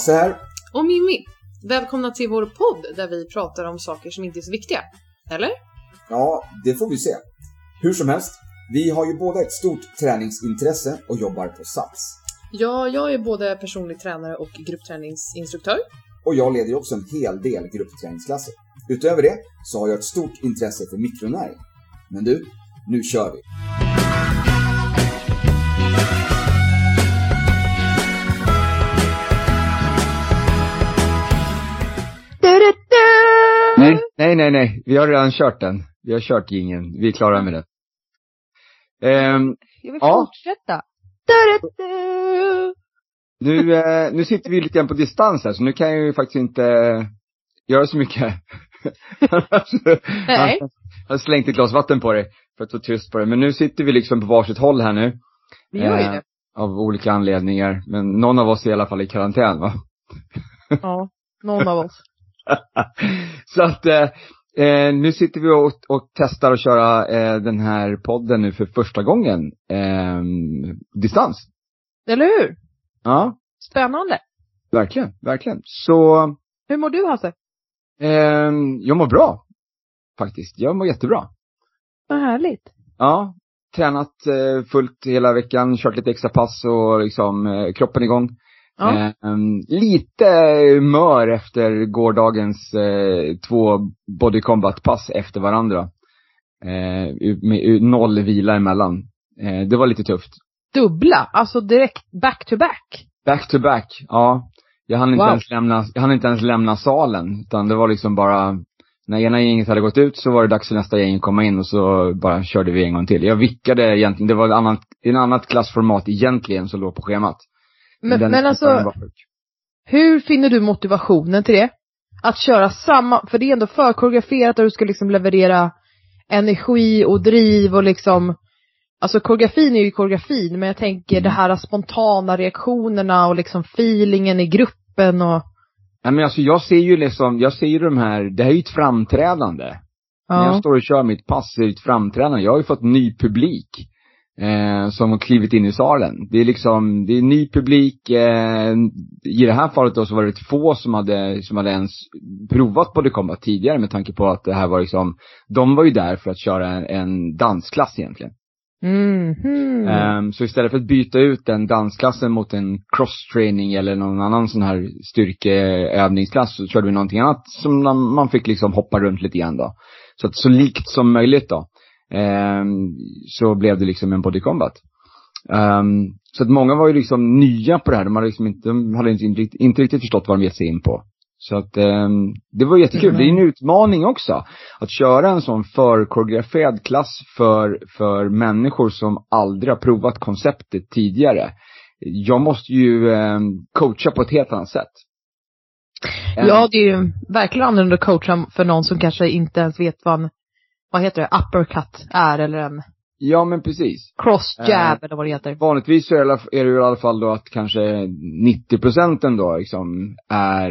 Hasse här. Och Mimmi. Välkomna till vår podd där vi pratar om saker som inte är så viktiga. Eller? Ja, det får vi se. Hur som helst, vi har ju båda ett stort träningsintresse och jobbar på Sats. Ja, jag är både personlig tränare och gruppträningsinstruktör. Och jag leder ju också en hel del gruppträningsklasser. Utöver det så har jag ett stort intresse för mikronäring. Men du, nu kör vi! Nej, nej, nej, nej. Vi har redan kört den. Vi har kört jingeln. Vi är klara med det. Ehm, Jag vill Ja. fortsätta. nu, eh, nu sitter vi lite grann på distans här, så nu kan jag ju faktiskt inte eh, göra så mycket. Nej. Jag har slängt ett glas vatten på dig för att få tyst på det. Men nu sitter vi liksom på varsitt håll här nu. Vi gör ju Eh, det. Av olika anledningar. Men någon av oss är i alla fall i karantän va? Ja, någon av oss. så att, eh, eh, nu sitter vi och, och testar att köra eh, den här podden nu för första gången. Eh, distans. Eller hur? Ja, Spännande. verkligen, verkligen. Så, Hur mår du Hasse? eh, jag mår bra. Faktiskt. Jag mår jättebra. Vad härligt. Ja, tränat eh, fullt hela veckan, kört lite extra pass och liksom eh, kroppen igång. Ja. Em, lite mör efter gårdagens eh, två body combat pass efter varandra. Eh, u- med noll vila emellan. Eh, det var lite tufft. Dubbla, alltså direkt back to back. Back to back, ja. Jag hann inte Wow. ens lämna, jag hann inte ens lämna salen. Utan det var liksom bara, när ena gänget hade gått ut så var det dags för nästa gäng att komma in och så bara körde vi en gång till. Jag vickade egentligen, det var ett annat, en annat klassformat egentligen som låg på schemat. Men, men den alltså, hur finner du motivationen till det? Att köra samma, för det är ändå för koreograferat och du ska liksom leverera energi och driv och liksom Alltså koreografin är ju koreografin men jag tänker Mm. det här spontana reaktionerna och liksom feelingen i gruppen och Nej men alltså jag ser ju liksom, jag ser ju de här, det här är ju ett framträdande. När jag Ja. står och kör mitt pass är det ett framträdande. Jag har ju fått ny publik. Eh, som har klivit in i salen. Det är liksom, det är ny publik, eh, i det här fallet då så var det få som hade, som hade ens provat Body Combat tidigare med tanke på att det här var liksom, de var ju där för att köra en, en dansklass egentligen. Mhm. Ehm, så istället för att byta ut den dansklassen mot en cross-training eller någon annan sån här styrkeövningsklass så körde vi någonting annat som man man fick liksom hoppa runt lite grann då. Så att så likt som möjligt då. Ehm, så blev det liksom en body combat. Ehm, så att många var ju liksom nya på det här. De hade liksom inte, de hade inte, inte, inte riktigt förstått vad de gett sig in på. Så att ehm, det var jättekul. Det är en utmaning också. Att köra en sån förkoreograferad klass för, för människor som aldrig har provat konceptet tidigare. Jag måste ju ehm, coacha på ett helt annat sätt. Ja, det är ju verkligen annorlunda att coacha för någon som kanske inte ens vet vad en, vad heter det, uppercut är eller en Ja men precis. cross jab Eh, eller vad det heter. Vanligtvis så är det, ju i alla fall då att kanske 90 procenten då liksom är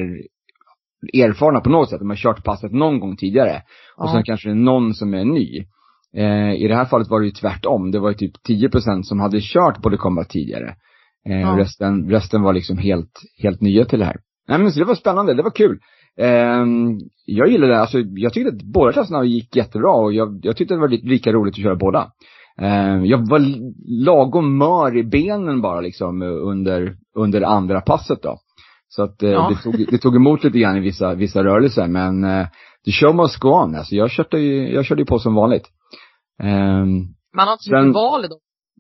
erfarna på något sätt. De har kört passet någon gång tidigare. Och Ja. sen kanske det är någon som är ny. Eh, I det här fallet var det ju tvärtom. Det var ju typ 10 procent som hade kört Body Combat tidigare. Eh, Ja. resten, resten var liksom helt, helt nya till det här. Nej men så det var spännande, det var kul. Eh, jag gillade det, alltså jag tyckte att båda klasserna gick jättebra och jag, jag tyckte det var li- lika roligt att köra båda. Eh, jag var lagom mör i benen bara liksom under, under andra passet då. Så att eh, Ja. det, tog, det tog emot lite grann i vissa, vissa rörelser men eh, the show must go on. Alltså jag körde ju, jag körde ju på som vanligt. Ehm, Man har inte så mycket val i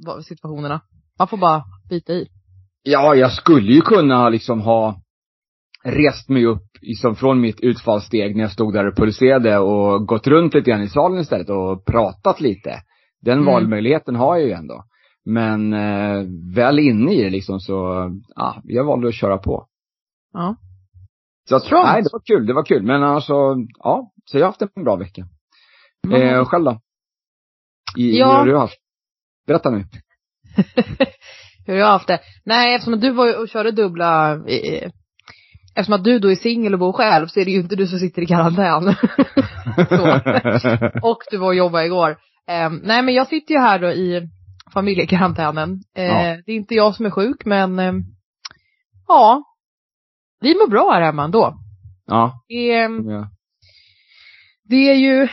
de situationerna. Man får bara bita i. Ja, jag skulle ju kunna liksom ha rest mig upp liksom från mitt utfallssteg när jag stod där och pulserade och gått runt lite grann i salen istället och pratat lite. Den Mm. valmöjligheten har jag ju ändå. Men eh, väl inne i det liksom så, ja, jag valde att köra på. Ja. Så att, Strongt. nej det var kul, det var kul. Men alltså, ja, så jag har haft en bra vecka. Eh, själv då? I, Ja. Hur har du haft? Berätta nu. Hur har jag haft det? Nej, eftersom du var och körde dubbla, eftersom att du då är singel och bor själv så är det ju inte du som sitter i karantän. så. Och du var och jobbade igår. Eh, nej men jag sitter ju här då i familjekarantänen. Eh, Ja. Det är inte jag som är sjuk men eh, ja. vi mår bra här hemma ändå. Ja. Det är, ja. det är ju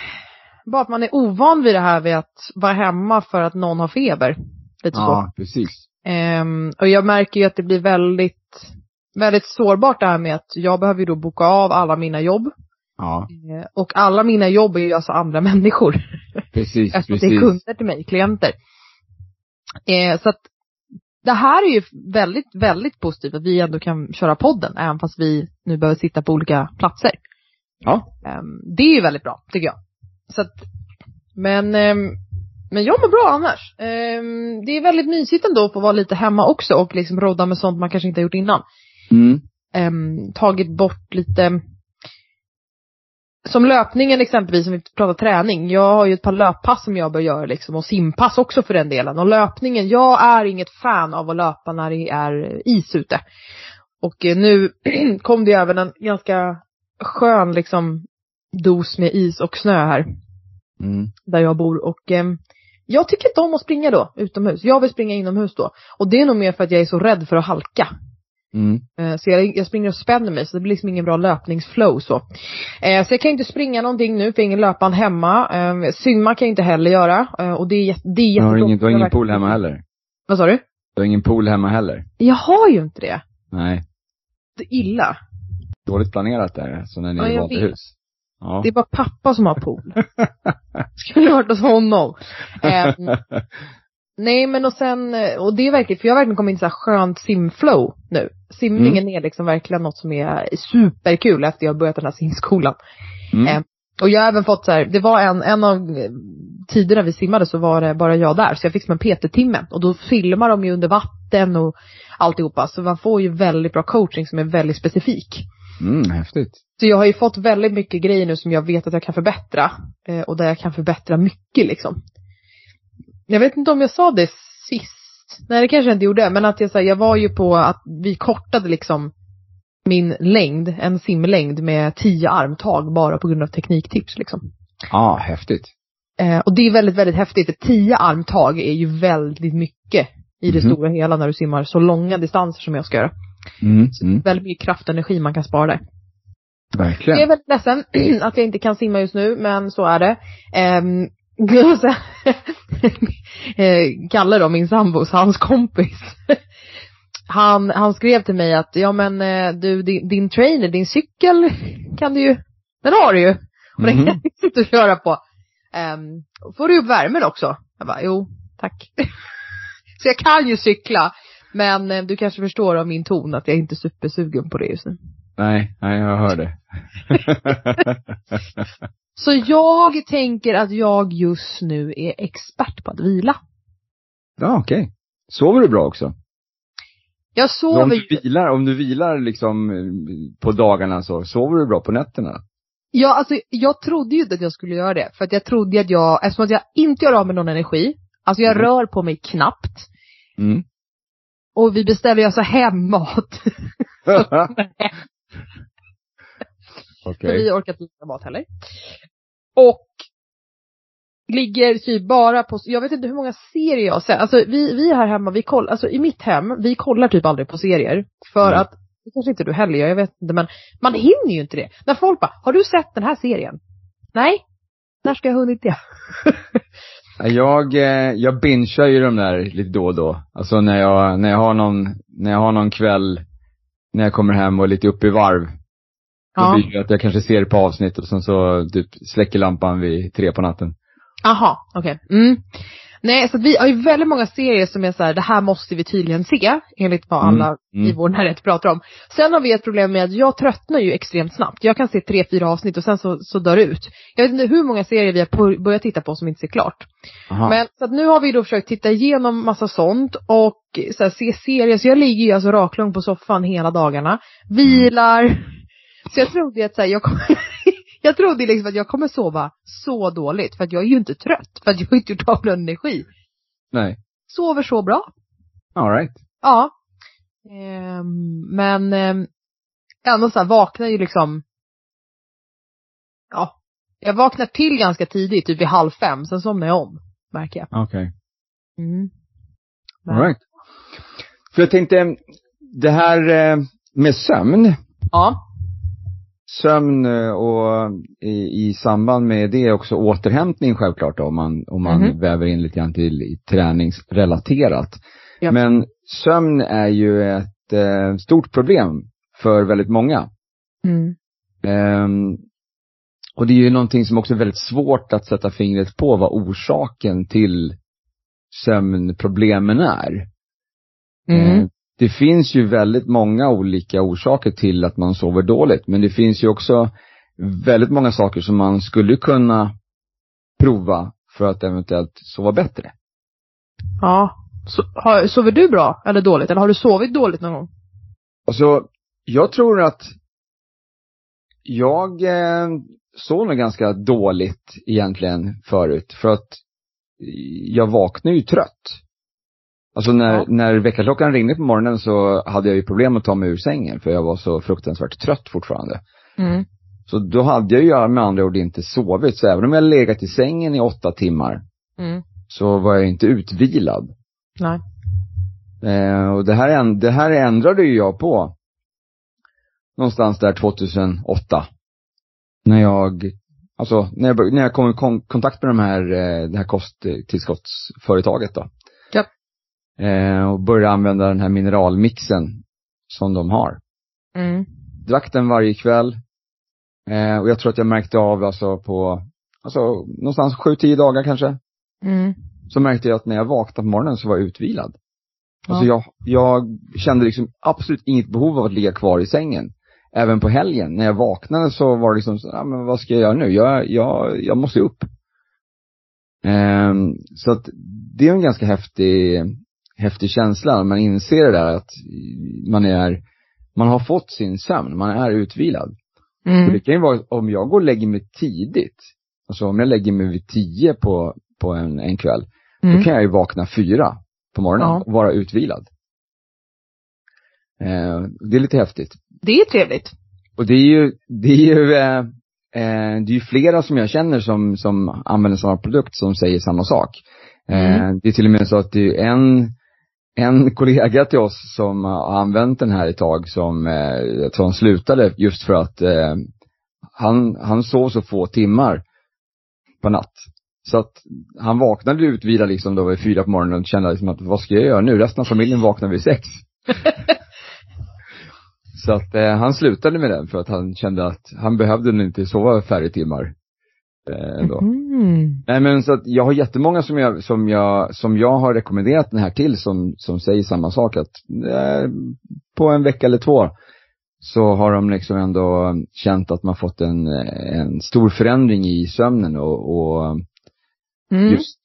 bara att man är ovan vid det här vid att vara hemma för att någon har feber. Lite så. Ja, precis. Ehm, och jag märker ju att det blir väldigt, väldigt sårbart det här med att jag behöver ju då boka av alla mina jobb. Ja, Eh, Och alla mina jobb är ju alltså andra människor. precis, Eftersom det är precis. kunder till mig, klienter. Eh, så att det här är ju väldigt, väldigt positivt att vi ändå kan köra podden, även fast vi nu behöver sitta på olika platser. Ja. Ehm, det är ju väldigt bra, tycker jag. Så att, men, ehm, men jag mår bra annars. Ehm, det är väldigt mysigt ändå att få vara lite hemma också och liksom rodda med sånt man kanske inte har gjort innan. Mm. Ehm, tagit bort lite som löpningen exempelvis, om vi pratar träning. Jag har ju ett par löppass som jag bör göra liksom och simpass också för den delen. Och löpningen, jag är inget fan av att löpa när det är is ute. Och eh, nu kom det ju även en ganska skön liksom dos med is och snö här Mm. där jag bor och ehm, jag tycker inte om att springa då utomhus. Jag vill springa inomhus då. Och det är nog mer för att jag är så rädd för att halka. Mm. Eh, Så jag, jag springer och spänner mig så det blir liksom ingen bra löpningsflow så. Eh, Så jag kan inte springa någonting nu för jag har ingen löpband hemma. Eh, Simma kan jag inte heller göra. Eh, Och det är, jätte- det är Du har ingen, du har ingen pool hemma heller? Vad sa du? Du har ingen pool hemma heller? Jag har ju inte det. Nej. Det är illa. Dåligt planerat där, så när ni Ja, valde hus. Ja. Det är bara pappa som har pool. Skulle varit hos honom. Nej men och sen, eh, och det är verkligen, för jag har verkligen kommit in i så här skönt simflow nu. Simningen är liksom verkligen något som är superkul efter jag har börjat den här simskolan. Mm. Eh, Och jag har även fått så här, det var en, en av eh, tiderna vi simmade så var det bara jag där. Så jag fick som en PT-timme. Och då filmar de ju under vatten och alltihopa. Så man får ju väldigt bra coaching som är väldigt specifik. Mm, häftigt. Så jag har ju fått väldigt mycket grejer nu som jag vet att jag kan förbättra. Eh, och där jag kan förbättra mycket liksom. Jag vet inte om jag sa det sist. Nej det kanske jag inte gjorde. Men att jag, så här, jag var ju på att vi kortade liksom min längd, en simlängd med tio armtag bara på grund av tekniktips liksom. Ja, häftigt. Eh, och det är väldigt, väldigt häftigt. För tio armtag är ju väldigt mycket i det Mhm. stora hela när du simmar så långa distanser som jag ska göra. Mm, mm. Väldigt mycket kraft och energi man kan spara där. Jag är Verkligen. väldigt ledsen att jag inte kan simma just nu, men så är det. Så- eh, Kalle då, min sambos, hans kompis. Han, han skrev till mig att, ja men eh, du, din, din trainer, din cykel kan du ju, den har du ju. Och den Mhm. kan du och köra på. Um, får du upp värmen också? Jag bara, jo, tack. så jag kan ju cykla. Men eh, du kanske förstår av min ton att jag inte är supersugen på det just nu. Nej, nej, jag hör det. Så jag tänker att jag just nu är expert på att vila. ja, okej. Sover du bra också? Jag Så om sover du vilar, om du vilar liksom eh, på dagarna så, sover du bra på nätterna? Ja, alltså jag trodde ju inte att jag skulle göra det. För att jag trodde att jag, eftersom att jag inte gör av med någon energi. Alltså jag Mm. rör på mig knappt. Mm. Och vi beställer ju alltså hem mat. Okej. För vi orkar inte laga mat heller. Och ligger typ bara på, jag vet inte hur många serier jag har sett. Alltså vi, vi här hemma, vi kollar, alltså i mitt hem, vi kollar typ aldrig på serier. För Mm. att, det kanske inte du heller gör, jag vet inte men man hinner ju inte det. När folk bara, har du sett den här serien? Nej. När ska jag ha hunnit det? Jag, eh, jag bingear ju de där lite då och då. Alltså när jag, när jag har någon, när jag har någon kväll, när jag kommer hem och är lite uppe i varv. Då Ja. blir det att jag kanske ser par avsnitt och sen så typ släcker lampan vid tre på natten. Aha, okej. Mm. Nej, så vi har ju väldigt många serier som är så här, det här måste vi tydligen se, enligt vad Mm, alla mm. i vår närhet pratar om. Sen har vi ett problem med att jag tröttnar ju extremt snabbt. Jag kan se tre, fyra avsnitt och sen så, så dör det ut. Jag vet inte hur många serier vi har på- börjat titta på som inte ser klart. Aha. Men så att nu har vi då försökt titta igenom massa sånt och så här, se serier. Så jag ligger ju alltså raklång på soffan hela dagarna. Vilar. Så jag trodde att så här, jag kommer Jag trodde liksom att jag kommer sova så dåligt för att jag är ju inte trött. För att jag har inte gjort av någon energi. Nej. Sover så bra. All right. Ja. Ehm, men ehm, ändå så här vaknar ju liksom Ja. Jag vaknar till ganska tidigt, typ vid halv fem. Sen somnar jag om. Märker jag. Okej. Mm. Men- All right. För jag tänkte, det här eh, med sömn, Ja. Sömn eh, och i, i samband med det också återhämtning självklart då, om man, om man Mhm. väver in lite grann till i träningsrelaterat. Ja. Men sömn är ju ett eh, stort problem för väldigt många. Mm. Ehm, och det är ju någonting som också är väldigt svårt att sätta fingret på vad orsaken till sömnproblemen är. Mm. Det finns ju väldigt många olika orsaker till att man sover dåligt, men det finns ju också väldigt många saker som man skulle kunna prova för att eventuellt sova bättre. Ja. Så, har, sover du bra eller dåligt? Eller har du sovit dåligt någon gång? Alltså, jag tror att jag eh, sov nog ganska dåligt egentligen förut, för att jag vaknar ju trött. Alltså när, Ja. när väckarklockan ringde på morgonen så hade jag ju problem att ta mig ur sängen, för jag var så fruktansvärt trött fortfarande. Mm. Så då hade jag ju med andra ord inte sovit, så även om jag legat i sängen i åtta timmar, Mm. så var jag inte utvilad. Nej. Eh, och det här, det här ändrade ju jag på någonstans där 2008. När jag, alltså när jag, när jag kom i kon- kontakt med de här, eh, det här kosttillskottsföretaget då. Eh, och började använda den här mineralmixen som de har. Mm. Drack den varje kväll. Eh, och jag tror att jag märkte av alltså på, alltså någonstans sju, tio dagar kanske. Mm. Så märkte jag att när jag vaknade på morgonen så var jag utvilad. Alltså Ja. jag, jag kände liksom absolut inget behov av att ligga kvar i sängen. Även på helgen, när jag vaknade så var det liksom, så, ja, men vad ska jag göra nu? Jag, jag, jag måste upp. Ehm, så att det är en ganska häftig, häftig känsla när man inser det där att man är, man har fått sin sömn, man är utvilad. Mm. det kan ju vara, om jag går och lägger mig tidigt, alltså om jag lägger mig vid tio på, på en, en kväll, då Mm. kan jag ju vakna fyra på morgonen Ja. och vara utvilad. Eh, det är lite häftigt. Det är trevligt. Och det är ju, det är ju, eh, eh, det är ju flera som jag känner som, som använder samma produkt som säger samma sak. Eh, Mm. Det är till och med så att det är en, en kollega till oss som har använt den här ett tag som, eh, jag tror han slutade just för att eh, han, han sov så få timmar på natt. Så att han vaknade utvilad liksom då vid fyra på morgonen och kände liksom att vad ska jag göra nu? Resten av familjen vaknar vid sex. så att eh, han slutade med den för att han kände att han behövde inte sova färre timmar. Eh, då. Mm. Nej men så att jag har jättemånga som jag, som jag, som jag har rekommenderat den här till som, som säger samma sak att eh, på en vecka eller två så har de liksom ändå känt att man fått en, en stor förändring i sömnen och, och Mm. just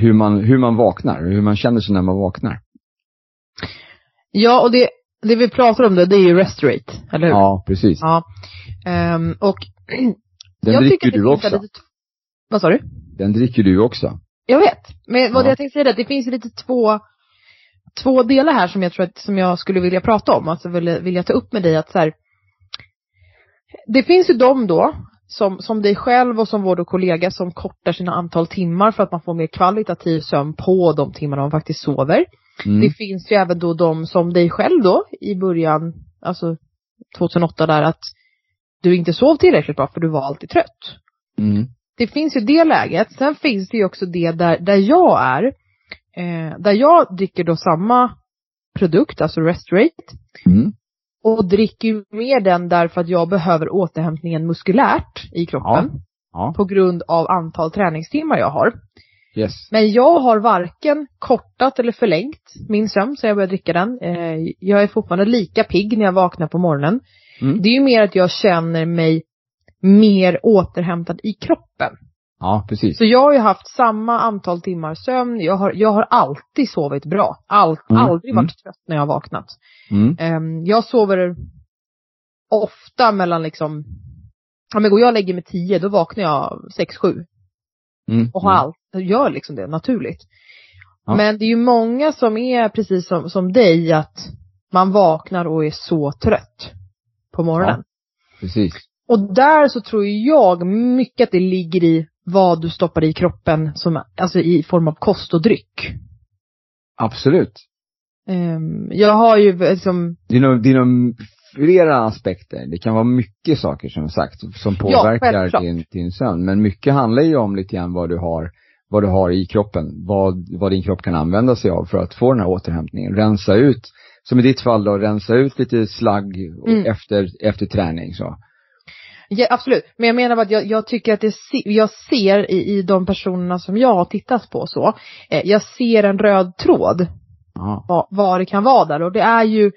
hur man, hur man vaknar, hur man känner sig när man vaknar. Ja, och det, det vi pratar om det, det är ju Restorate, eller hur? Ja, precis. Ja. Ehm, och Den jag dricker du också. Lite, vad sa du? Den dricker du också. Jag vet. Men vad Ja. jag tänkte säga är att det finns lite två, två delar här som jag tror att, som jag skulle vilja prata om. Alltså vilja, vilja ta upp med dig att så här, Det finns ju de då, som, som dig själv och som vår då kollega som kortar sina antal timmar för att man får mer kvalitativ sömn på de timmar man faktiskt sover. Mm. Det finns ju även då de som dig själv då i början, alltså 2008 där att du inte sov tillräckligt bra för du var alltid trött. Mm. Det finns ju det läget. Sen finns det ju också det där, där jag är. Eh, där jag dricker då samma produkt, alltså Restorate. Mm. Och dricker mer den därför att jag behöver återhämtningen muskulärt i kroppen. Ja. På grund av antal träningstimmar jag har. Yes. Men jag har varken kortat eller förlängt min sömn så jag började dricka den. Eh, jag är fortfarande lika pigg när jag vaknar på morgonen. Mm. Det är ju mer att jag känner mig mer återhämtad i kroppen. Ja, precis. Så jag har ju haft samma antal timmar sömn. Jag har, jag har alltid sovit bra. All, Mm, Aldrig mm. varit trött när jag har vaknat. Mm. Ehm, jag sover ofta mellan liksom, ja men går jag och lägger mig tio då vaknar jag sex, sju. Mm. Och har allt, jag gör liksom det naturligt. Ja. Men det är ju många som är precis som, som dig att man vaknar och är så trött på morgonen. Precis. Och där så tror jag mycket att det ligger i vad du stoppar i kroppen som, alltså i form av kost och dryck. Absolut. Ehm, jag har ju liksom, Det är nog, det är nog flera aspekter. Det kan vara mycket saker som sagt som påverkar självklart. din, din sömn. Men mycket handlar ju om lite grann vad du har, vad du har i kroppen. Vad, vad din kropp kan använda sig av för att få den här återhämtningen. Rensa ut, som i ditt fall då, rensa ut lite slagg Mm. efter, efter träning så. Ja, absolut. Men jag menar bara att jag, jag tycker att det, jag ser i, i de personerna som jag har tittat på så, eh, jag ser en röd tråd vad, vad det kan vara där och det är ju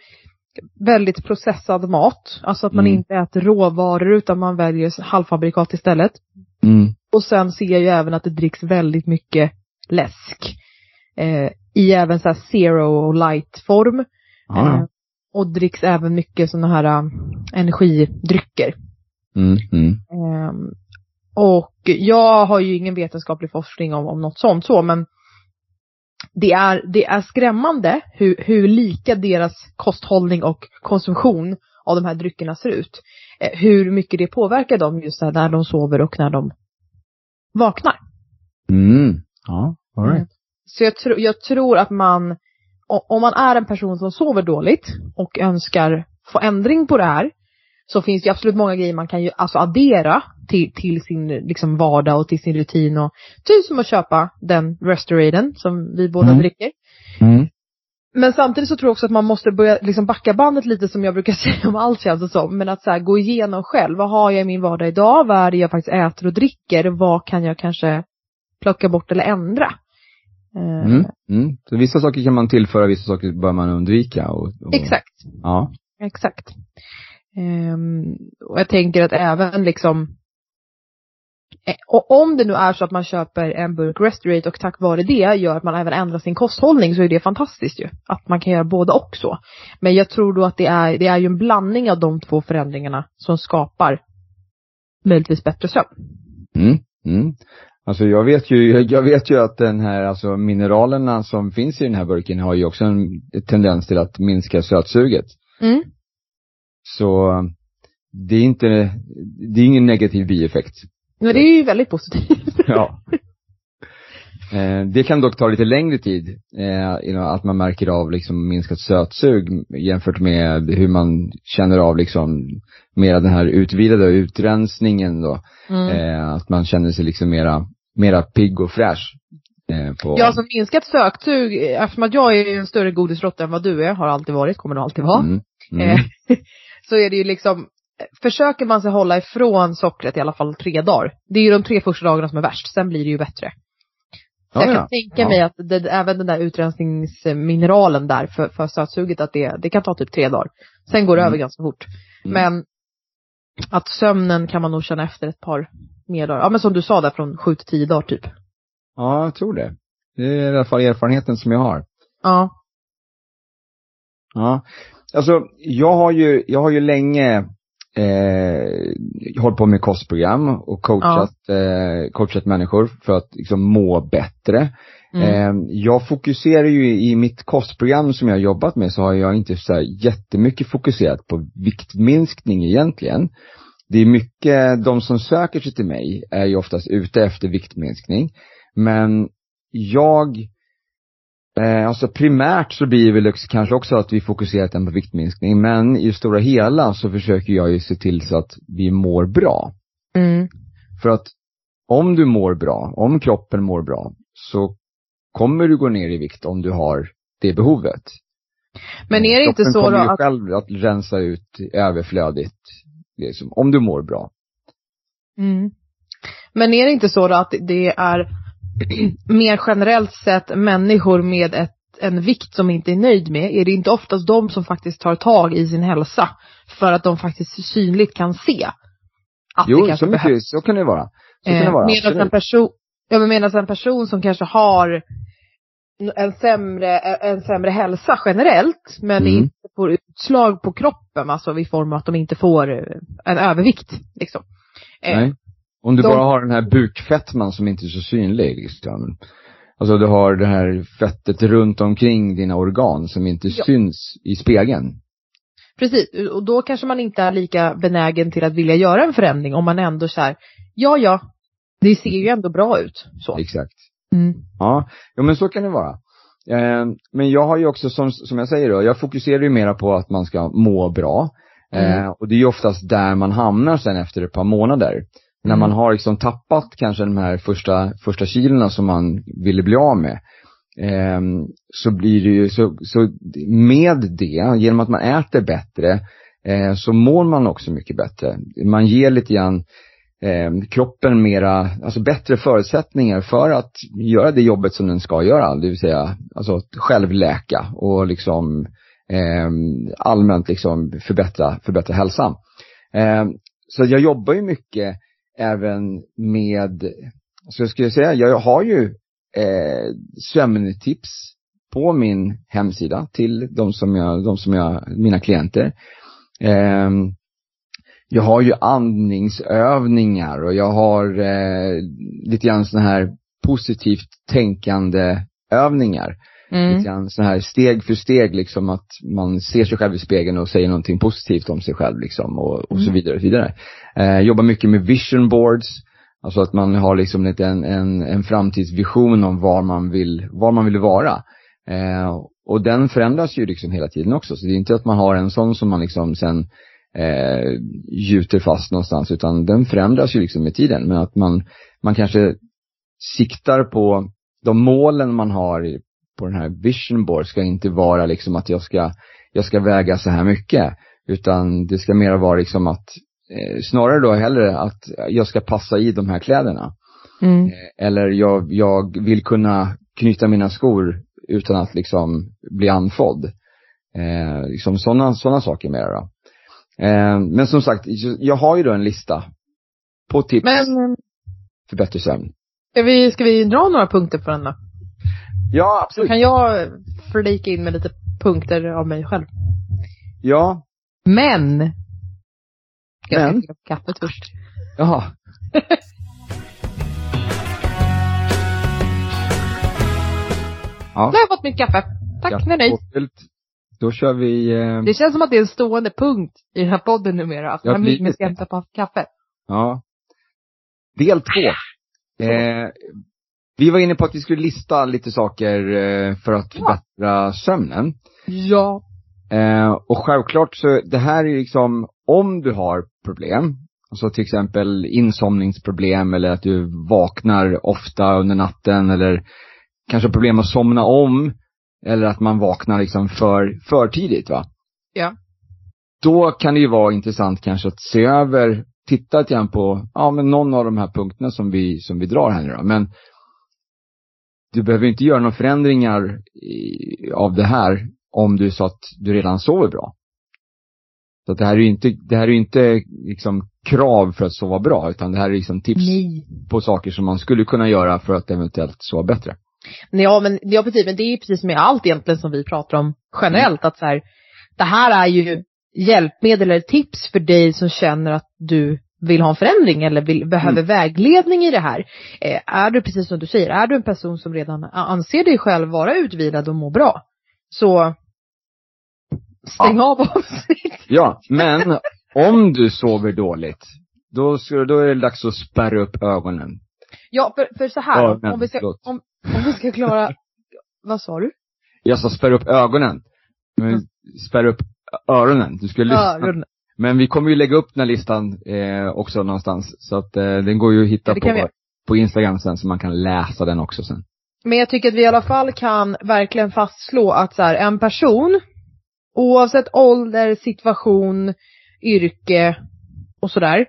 väldigt processad mat. Alltså att man Mm. inte äter råvaror utan man väljer halvfabrikat istället. Mm. Och sen ser jag ju även att det dricks väldigt mycket läsk. Eh, I även så här zero och light form. Ja, Eh, ja. och dricks även mycket sådana här eh, energidrycker. Mm. Mm. Ehm, och jag har ju ingen vetenskaplig forskning om, om något sånt så, men det är, det är skrämmande hur, hur lika deras kosthållning och konsumtion av de här dryckerna ser ut. Eh, hur mycket det påverkar dem just här när de sover och när de vaknar. Mm. Ja, all right. Så jag, tro, jag tror att man, om man är en person som sover dåligt och önskar få ändring på det här, så finns det absolut många grejer man kan ju alltså addera till, till sin liksom vardag och till sin rutin och typ som att köpa den Restoraden som vi båda Mm. dricker. Mm. Men samtidigt så tror jag också att man måste börja liksom backa bandet lite som jag brukar säga om allt känns det som. Men att så här, gå igenom själv. Vad har jag i min vardag idag? Vad är det jag faktiskt äter och dricker? Vad kan jag kanske plocka bort eller ändra? Eh, Mm. Mm. Så vissa saker kan man tillföra, vissa saker bör man undvika. Och, och, Exakt. Ja. Exakt. Ehm, och jag tänker att även liksom eh, och om det nu är så att man köper en burk Restorate och tack vare det gör att man även ändrar sin kosthållning så är det fantastiskt ju. Att man kan göra både och så. Men jag tror då att det är, det är ju en blandning av de två förändringarna som skapar möjligtvis bättre sömn. Mm. Mm. Alltså jag vet ju, jag vet ju att den här, alltså mineralerna som finns i den här burken har ju också en tendens till att minska sötsuget. Mm. Så det är inte, det är ingen negativ bieffekt. Men det är ju väldigt positivt. Ja. Eh, Det kan dock ta lite längre tid, eh, att man märker av liksom minskat sötsug jämfört med hur man känner av liksom mera den här utvilade utrensningen då. Mm. Eh, att man känner sig liksom mera, mera pigg och fräsch. Eh, på, Ja, som minskat söksug, eh, eftersom att jag är en större godisråtta än vad du är, har alltid varit, kommer du alltid vara. Mm. Mm. Eh, så är det ju liksom, försöker man sig hålla ifrån sockret i alla fall tre dagar. Det är ju de tre första dagarna som är värst, sen blir det ju bättre. Så Ja, jag kan ja. tänka Ja. mig att det, även den där utrensningsmineralen där för, för sötsuget, att det, det kan ta typ tre dagar. Sen går det Mm. över ganska fort. Mm. Men att sömnen kan man nog känna efter ett par mer dagar. Ja men som du sa där från sju till tio dagar typ. Ja, jag tror det. Det är i alla fall erfarenheten som jag har. Ja. Ja. Alltså, jag har ju, jag har ju länge eh, hållit på med kostprogram och coachat, eh, coachat människor för att liksom må bättre. Mm. Eh, jag fokuserar ju i mitt kostprogram som jag har jobbat med så har jag inte så här jättemycket fokuserat på viktminskning egentligen. Det är mycket, de som söker sig till mig är ju oftast ute efter viktminskning. Men jag, eh, alltså primärt så blir det väl kanske också att vi fokuserar den på viktminskning. Men i det stora hela så försöker jag ju se till så att vi mår bra. Mm. För att om du mår bra, om kroppen mår bra, så kommer du gå ner i vikt om du har det behovet. Men är det inte Kroppen så kommer då ju att själv att rensa ut överflödigt, liksom, om du mår bra. Mm. Men är det inte så då att det är mer generellt sett människor med ett, en vikt som inte är nöjd med, är det inte oftast de som faktiskt tar tag i sin hälsa för att de faktiskt synligt kan se att det Jo, kanske så behövs. mycket, så kan det vara. Så kan det Eh, vara, Medan en person, ja men medan en person som kanske har en sämre, en sämre hälsa generellt, men Mm. inte får utslag på kroppen, alltså i form av att de inte får eh, en övervikt liksom. Eh, Nej. Om du de- bara har den här bukfettman som inte är så synlig, liksom. Alltså du har det här fettet runt omkring dina organ som inte Ja. syns i spegeln. Precis, och då kanske man inte är lika benägen till att vilja göra en förändring om man ändå så här, ja ja, det ser ju ändå bra ut. Så. Exakt. Mm. Ja, jo men så kan det vara. Eh, men jag har ju också som, som jag säger då, jag fokuserar ju mera på att man ska må bra. Eh, och det är ju oftast där man hamnar sen efter ett par månader. När Mm. man har liksom tappat kanske de här första, första kilorna som man ville bli av med. ehm, så blir det ju, så, så med det, genom att man äter bättre, eh, så mår man också mycket bättre. Man ger lite grann eh, kroppen mera, alltså bättre förutsättningar för att göra det jobbet som den ska göra, det vill säga alltså självläka och liksom eh, allmänt liksom förbättra, förbättra hälsan. Eh, så jag jobbar ju mycket även med, så jag skulle säga, jag har ju eh, sömntips på min hemsida till de som jag, de som jag, mina klienter. Eh, jag har ju andningsövningar och jag har eh, lite grann sådana här positivt tänkande övningar. Mm. Lite grann så här steg för steg liksom att man ser sig själv i spegeln och säger någonting positivt om sig själv liksom och, och så Mm. vidare och så vidare. Eh, jobbar mycket med vision boards. Alltså att man har liksom lite en, en, en framtidsvision om var man vill, var man vill vara. Eh, och den förändras ju liksom hela tiden också. Så det är inte att man har en sån som man liksom sen eh, gjuter fast någonstans utan den förändras ju liksom med tiden. Men att man, man kanske siktar på de målen man har i- på den här vision board ska inte vara liksom att jag ska, jag ska väga så här mycket. Utan det ska mer vara liksom att, eh, snarare då hellre att jag ska passa i de här kläderna. Mm. Eh, Eller jag, jag vill kunna knyta mina skor utan att liksom bli andfådd. Eh, liksom sådana såna saker mer då. Eh, men som sagt, jag har ju då en lista på tips Men, för bättre sömn. ska vi, ska vi dra några punkter på den då? Ja, Så absolut. kan jag flika in med lite punkter av mig själv. Ja, Men! Jag ska Men? fylla på kaffet först. jaha. ja, Nu har jag fått mitt kaffe. Tack, nej, nej. Då kör vi, eh, Det känns som att det är en stående punkt i den här podden numera. Att Ja, ja, lite. Mimmi ska hämta på kaffe. ja. Del två. Eh, vi var inne på att vi skulle lista lite saker eh, för att Ja. förbättra sömnen. Ja. Eh, och självklart så, det här är ju liksom, om du har problem, alltså till exempel insomningsproblem eller att du vaknar ofta under natten eller kanske problem att somna om, eller att man vaknar liksom för, för tidigt va? Ja. Då kan det ju vara intressant kanske att se över, titta lite grann på, ja men någon av de här punkterna som vi, som vi drar här nu då. Men du behöver inte göra några förändringar i, av det här om du så att du redan sover bra. Så det här är ju inte, det här är inte liksom krav för att sova bra, utan det här är liksom tips Nej. på saker som man skulle kunna göra för att eventuellt sova bättre. Ja men, ja, precis, men det är precis med allt egentligen som vi pratar om generellt. Att så här, det här är ju hjälpmedel eller tips för dig som känner att du vill ha en förändring eller vill, behöver vägledning i det här. Eh, är du, precis som du säger, är du en person som redan anser dig själv vara utvilad och må bra, så stäng av avsnitt. Ja, men om du sover dåligt, då, ska, då är det dags att spärra upp ögonen. Ja, för, för så här, Ja, om, men, om, vi ska, om, om vi ska klara, vad sa du? Jag sa spärra upp ögonen. Men spärra upp öronen. Du ska lyssna. Öron. Men vi kommer ju lägga upp den här listan eh, också någonstans. Så att eh, den går ju att hitta Ja, vi på, på Instagram sen så man kan läsa den också sen. Men jag tycker att vi i alla fall kan verkligen fastslå att så här, en person, oavsett ålder, situation, yrke och sådär.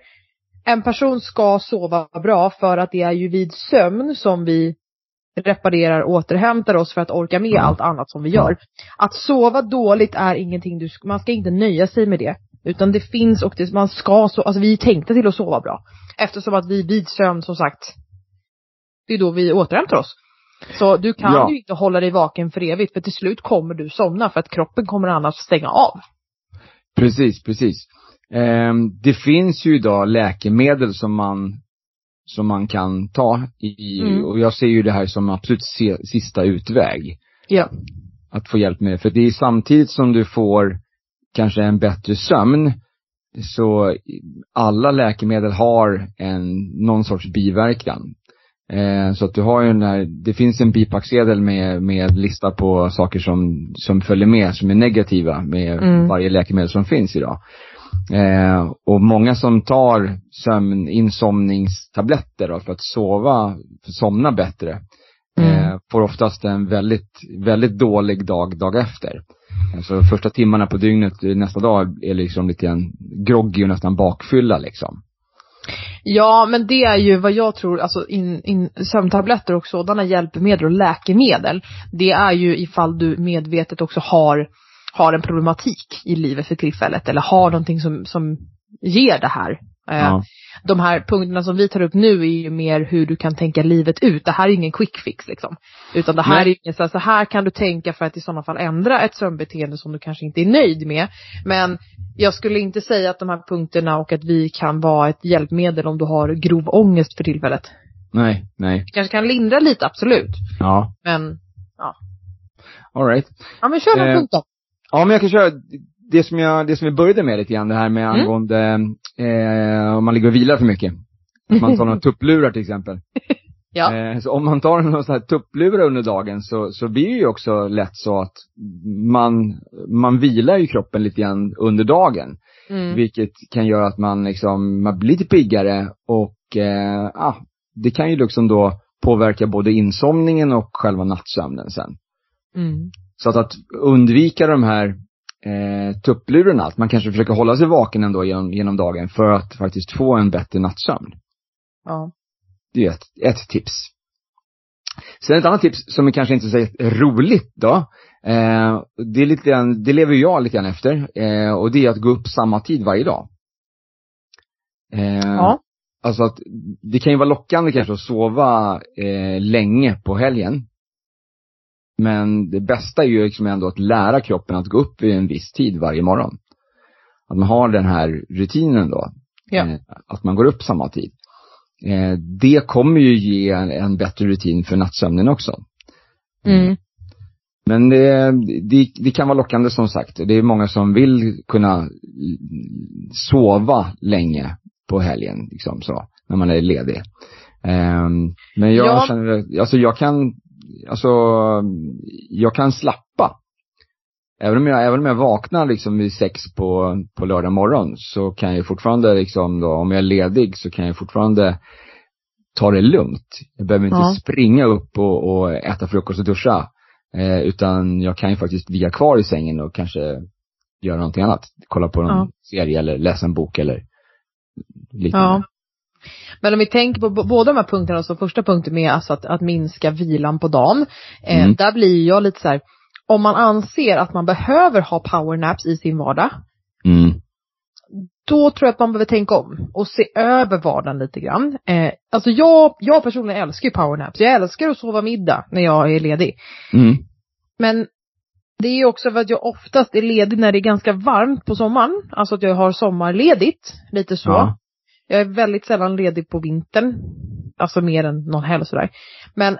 En person ska sova bra för att det är ju vid sömn som vi reparerar och återhämtar oss för att orka med allt annat som vi gör. Att sova dåligt är ingenting du, man ska inte nöja sig med det. Utan det finns och det, man ska så, alltså vi är tänkta till att sova bra. Eftersom att vi vid sömn som sagt, det är då vi återhämtar oss. Så du kan Ja. ju inte hålla dig vaken för evigt för till slut kommer du somna för att kroppen kommer annars stänga av. Precis, precis. Ehm, det finns ju idag läkemedel som man, som man kan ta i, Mm. och jag ser ju det här som absolut se, sista utväg. Ja. Att få hjälp med. För det är samtidigt som du får kanske en bättre sömn, så alla läkemedel har en, någon sorts biverkan. Eh, så att du har ju den här, det finns en bipacksedel med, med lista på saker som, som följer med, som är negativa med Mm. varje läkemedel som finns idag. Eh, och många som tar sömn, insomningstabletter då, för att sova, för att somna bättre, Mm. eh, får oftast en väldigt, väldigt dålig dag, dag efter. Alltså första timmarna på dygnet eh, nästa dag är liksom lite grann groggy och nästan bakfylla liksom. Ja, men det är ju vad jag tror, alltså in, in, sömntabletter och sådana hjälpmedel och läkemedel, det är ju ifall du medvetet också har, har en problematik i livet för tillfället eller har någonting som, som ger det här. Eh, Ja. De här punkterna som vi tar upp nu är ju mer hur du kan tänka livet ut. Det här är ingen quick fix liksom. Utan det här Nej. är ju så här, så här kan du tänka för att i sådana fall ändra ett sömnbeteende som du kanske inte är nöjd med. Men jag skulle inte säga att de här punkterna och att vi kan vara ett hjälpmedel om du har grov ångest för tillfället. Nej, nej. kanske kan lindra lite, absolut. Ja, Men, alright. ja men kör någon Eh, punkt då. Ja, men jag kan köra det som jag, det som vi började med lite grann, det här med Mm. angående, eh, om man ligger och vilar för mycket. Att man tar några tupplurar till exempel. Ja. Eh, så om man tar några sådana här tupplurar under dagen så, så blir det ju också lätt så att man, man vilar ju kroppen lite grann under dagen. Mm. Vilket kan göra att man liksom, man blir lite piggare och, eh, ah, det kan ju liksom då påverka både insomningen och själva nattsömnen sen. Mm. Så att, att undvika de här eh, tupplurarna, att man kanske försöker hålla sig vaken ändå genom, genom dagen för att faktiskt få en bättre nattsömn. Ja. Det är ett, ett tips. Sen ett annat tips som är kanske inte så roligt då. Eh, det är lite grann, det lever jag lite grann efter. Eh, och det är att gå upp samma tid varje dag. Eh, Ja. Alltså att det kan ju vara lockande kanske att sova eh, länge på helgen. Men det bästa är ju liksom ändå att lära kroppen att gå upp vid en viss tid varje morgon. Att man har den här rutinen då. Ja. Eh, att man går upp samma tid. Eh, det kommer ju ge en, en bättre rutin för nattsömnen också. Mm. Men det, det, det kan vara lockande som sagt. Det är många som vill kunna sova länge på helgen, liksom så, när man är ledig. Ehm, men jag Ja. känner, alltså jag kan, alltså, jag kan slappa. Även om jag, även om jag vaknar liksom vid sex på, på lördag morgon så kan jag fortfarande liksom då, om jag är ledig så kan jag fortfarande ta det lugnt. Jag behöver inte Ja. springa upp och, och äta frukost och duscha. Eh, utan jag kan ju faktiskt ligga kvar i sängen och kanske göra någonting annat. Kolla på någon Ja. serie eller läsa en bok eller liknande. Ja. Men om vi tänker på båda de här punkterna, så första punkten med alltså att, att minska vilan på dagen. Eh, Mm. Där blir jag lite så här, om man anser att man behöver ha powernaps i sin vardag, Mm. då tror jag att man behöver tänka om och se över vardagen lite grann. Eh, alltså jag, jag personligen älskar ju powernaps. Jag älskar att sova middag när jag är ledig. Mm. Men det är ju också för att jag oftast är ledig när det är ganska varmt på sommaren. Alltså att jag har sommarledigt, lite så. Ja. Jag är väldigt sällan ledig på vintern. Alltså mer än någon helg sådär. Men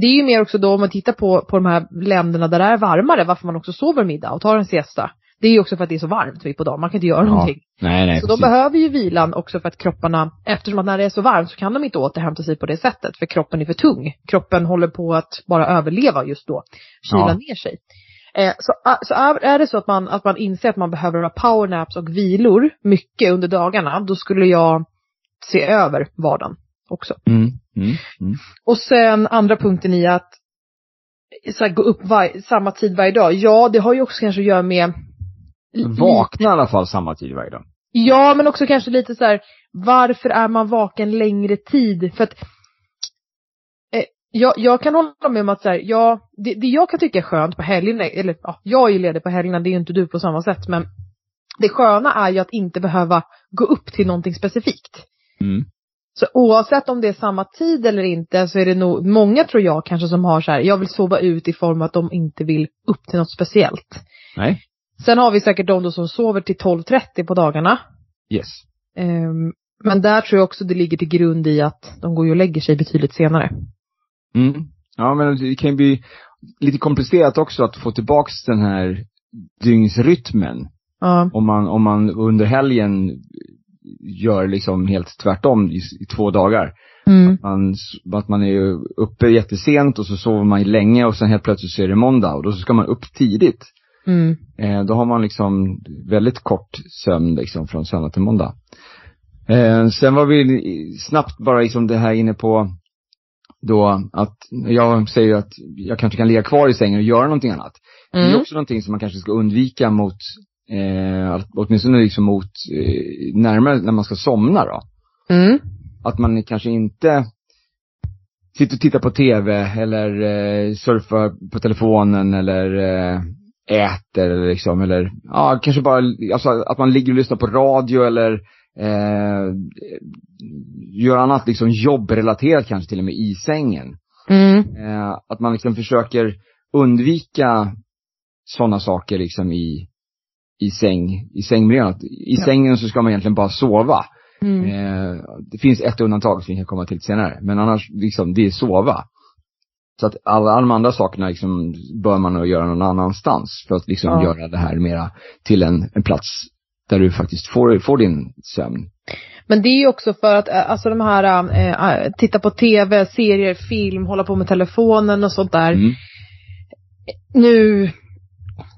det är ju mer också då om man tittar på, på de här länderna där det är varmare, varför man också sover middag och tar en siesta. Det är ju också för att det är så varmt mitt på dagen, man kan inte göra Ja, någonting. Nej, nej, Så de precis. behöver ju vilan också för att kropparna, eftersom att när det är så varmt så kan de inte återhämta sig på det sättet, för kroppen är för tung. Kroppen håller på att bara överleva just då, kyla Ja. ner sig. Eh, så ah, så är, det så att man, att man inser att man behöver ha powernaps och vilor mycket under dagarna, då skulle jag se över vardagen också. Mm. Mm. Mm. Och sen andra punkten i att så här, gå upp var, samma tid varje dag. Ja, det har ju också kanske att göra med Vakna i alla fall samma tid varje dag. Ja, men också kanske lite så här, varför är man vaken längre tid? För att jag, jag kan hålla med om att så här, ja, det, det jag kan tycka är skönt på helgerna, eller ja, jag är ju ledig på helgerna, det är ju inte du på samma sätt, men det sköna är ju att inte behöva gå upp till någonting specifikt. Mm. Så oavsett om det är samma tid eller inte så är det nog många tror jag kanske som har så här, jag vill sova ut i form av att de inte vill upp till något speciellt. Nej. Sen har vi säkert de då som sover till 12.30 på dagarna. Yes. Ehm, men där tror jag också det ligger till grund i att de går ju och lägger sig betydligt senare. Mm. Ja, men det kan ju bli lite komplicerat också att få tillbaks den här dygnsrytmen. Ja. Om man, om man under helgen gör liksom helt tvärtom i, i två dagar. Mm. Man, att man är ju uppe jättesent och så sover man länge och sen helt plötsligt så är det måndag och då ska man upp tidigt. Mm. Eh, då har man liksom väldigt kort sömn liksom från söndag till måndag. Eh, sen var vi snabbt bara liksom det här inne på då att jag säger att jag kanske kan ligga kvar i sängen och göra någonting annat. Det är Mm. också någonting som man kanske ska undvika mot, eh, åtminstone liksom mot, eh, närmare när man ska somna då. Mm. Att man kanske inte sitter och tittar på tv eller eh, surfar på telefonen eller eh, äter eller liksom, eller ja, kanske bara, alltså att man ligger och lyssnar på radio eller eh, gör annat liksom jobbrelaterat kanske till och med i sängen. Mm. Eh, att man liksom försöker undvika sådana saker liksom i, i säng, i sängmiljön. Att I Ja. sängen så ska man egentligen bara sova. Mm. Eh, det finns ett undantag som vi kan komma till senare. Men annars, liksom, det är sova. Så att alla, alla de andra sakerna liksom bör man nog göra någon annanstans för att liksom Ja. göra det här mera till en, en plats där du faktiskt får, får din sömn. Men det är ju också för att, eh, alltså de här, eh, titta på tv, serier, film, hålla på med telefonen och sånt där. Mm. Nu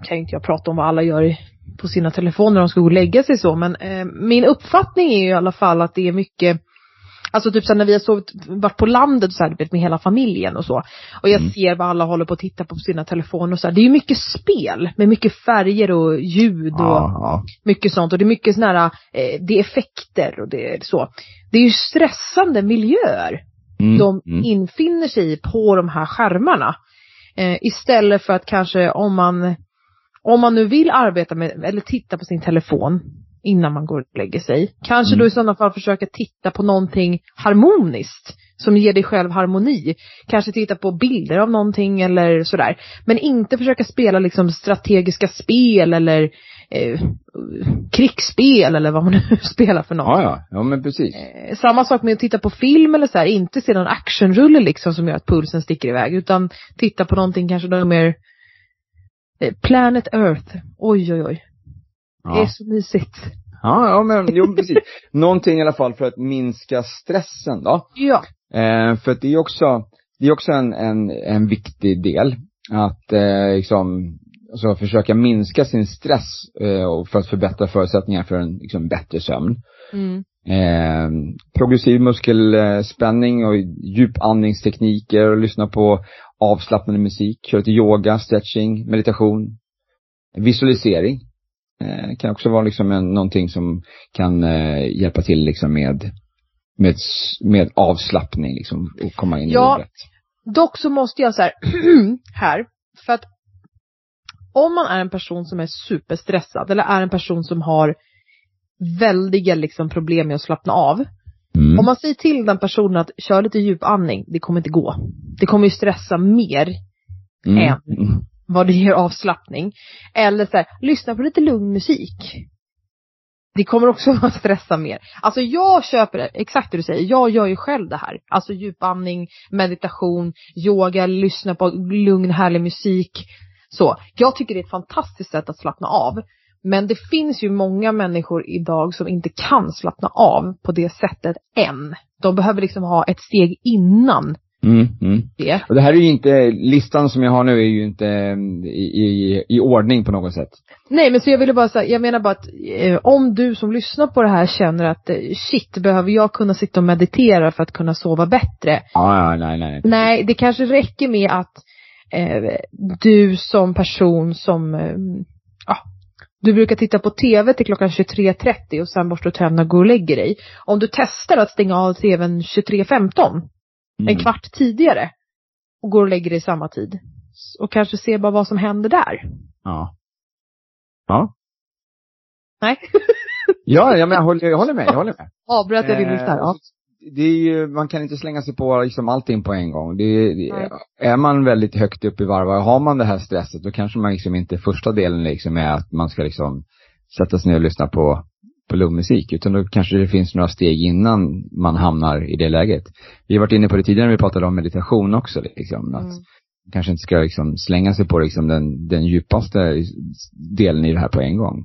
kan ju inte jag prata om vad alla gör på sina telefoner när de ska gå och lägga sig så, men eh, min uppfattning är ju i alla fall att det är mycket Alltså typ så när vi har sovit, varit på landet så här, vet, med hela familjen och så. Och jag Mm. ser vad alla håller på att titta på på sina telefoner och så här. Det är ju mycket spel med mycket färger och ljud och Ja, mycket sånt. Och det är mycket sådana här, eh, det är effekter och det är så. Det är ju stressande miljöer. Mm, de mm. infinner sig i på de här skärmarna. Eh, istället för att kanske om man, om man nu vill arbeta med, eller titta på sin telefon innan man går och lägger sig. Kanske Mm. då i sådana fall försöka titta på någonting harmoniskt som ger dig själv harmoni. Kanske titta på bilder av någonting eller sådär. Men inte försöka spela liksom strategiska spel eller eh, krigsspel eller vad man nu spelar för något. Ja, ja, ja men precis. Eh, Samma sak med att titta på film eller så här, inte se någon actionrulle liksom som gör att pulsen sticker iväg, utan titta på någonting kanske då mer eh, Planet Earth. Oj, oj, oj. Det är Ja. så mysigt. ja, ja men jo precis. Någonting i alla fall för att minska stressen då. Ja. Eh, för att det är också, det är också en, en, en viktig del. Att eh, liksom, alltså försöka minska sin stress eh, och för att förbättra förutsättningar för en liksom, bättre sömn. Mm. Eh, progressiv muskelspänning och djupandningstekniker och lyssna på avslappnande musik, köra lite yoga, stretching, meditation, visualisering. Eh, kan också vara liksom en, någonting som kan eh, hjälpa till liksom med, med, med avslappning liksom och komma in Ja. i det. Dock så måste jag så här, här, för att om man är en person som är superstressad eller är en person som har väldiga liksom problem med att slappna av. Mm. Om man säger till den personen att kör lite djupandning, det kommer inte gå. Det kommer ju stressa mer Mm. en. Vad det ger avslappning. Eller så här, lyssna på lite lugn musik. Det kommer också att stressa mer. Alltså jag köper det, exakt det du säger, jag gör ju själv det här. Alltså djupandning, meditation, yoga, lyssna på lugn härlig musik. Så, jag tycker det är ett fantastiskt sätt att slappna av. Men det finns ju många människor idag som inte kan slappna av på det sättet än. De behöver liksom ha ett steg innan Mm. Mm. det. Och det här är ju inte, listan som jag har nu är ju inte mm, i, i, i ordning på något sätt. Nej men så jag ville bara säga, jag menar bara att eh, om du som lyssnar på det här känner att eh, shit, behöver jag kunna sitta och meditera för att kunna sova bättre? Ja, ja, nej, nej. Nej, det kanske räcker med att eh, du som person som, eh, ja, du brukar titta på TV till klockan 23.30 och sen borstar du tänderna och går och lägger dig. Om du testar att stänga av TVn 23.15, en Mm. kvart tidigare, och går och lägger dig samma tid. Och kanske ser bara vad som händer där. Ja. Ja. Nej. Ja, ja men jag håller, jag håller med, jag håller med. Avbröt jag din lista? Ja. Eh, Det är ju, man kan inte slänga sig på liksom allting på en gång. Det, är- det, är man väldigt högt upp i varv och har man det här stresset då kanske man liksom inte första delen liksom är att man ska liksom sätta sig ner och lyssna på, på lugn musik. Utan då kanske det finns några steg innan man hamnar i det läget. Vi har varit inne på det tidigare när vi pratade om meditation också liksom. Att Mm. kanske inte ska liksom slänga sig på liksom den, den djupaste delen i det här på en gång.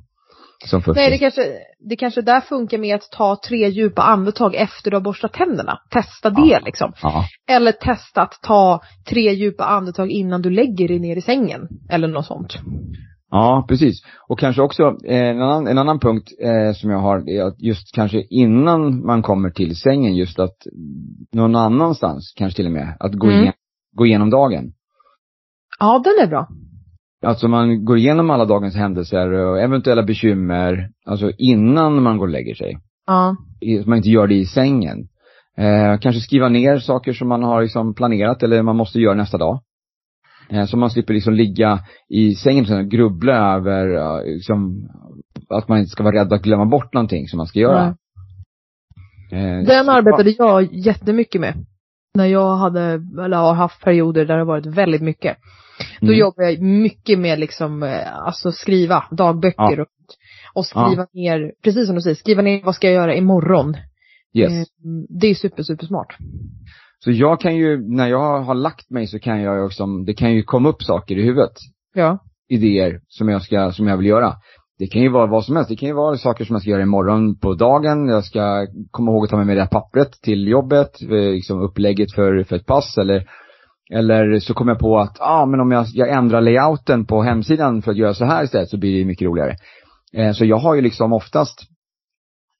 Nej, det kanske, det kanske där funkar med att ta tre djupa andetag efter du har borstat tänderna. Testa det Ja. liksom. Ja. Eller testa att ta tre djupa andetag innan du lägger dig ner i sängen. Eller något sånt. Ja, precis. Och kanske också eh, en, annan, en annan punkt eh, som jag har är att just kanske innan man kommer till sängen just att någon annanstans kanske till och med, att gå, Mm. igen, gå igenom dagen. Ja, den är bra. Alltså man går igenom alla dagens händelser och eventuella bekymmer, alltså innan man går och lägger sig. Ja. Så man inte gör det i sängen. Eh, kanske skriva ner saker som man har liksom planerat eller man måste göra nästa dag. Eh, så man slipper liksom ligga i sängen och grubbla över ja, liksom, att man inte ska vara rädd att glömma bort någonting som man ska göra. Eh, Den arbetade jag jättemycket med. När jag hade, eller har haft perioder där det har varit väldigt mycket. Då Mm. jobbar jag mycket med liksom, eh, alltså skriva dagböcker Ja. och, och skriva ner, precis som du säger, skriva ner vad ska jag göra imorgon. Yes. Det är super, super smart. Så jag kan ju, när jag har lagt mig så kan jag ju också, det kan ju komma upp saker i huvudet. Ja. idéer som jag ska, som jag vill göra. Det kan ju vara vad som helst. Det kan ju vara saker som jag ska göra imorgon på dagen. Jag ska komma ihåg att ta med mig det här pappret till jobbet, eh, liksom upplägget för, för ett pass eller eller så kommer jag på att, ja ah, men om jag, jag ändrar layouten på hemsidan för att göra så här istället så blir det mycket roligare. Eh, så jag har ju liksom oftast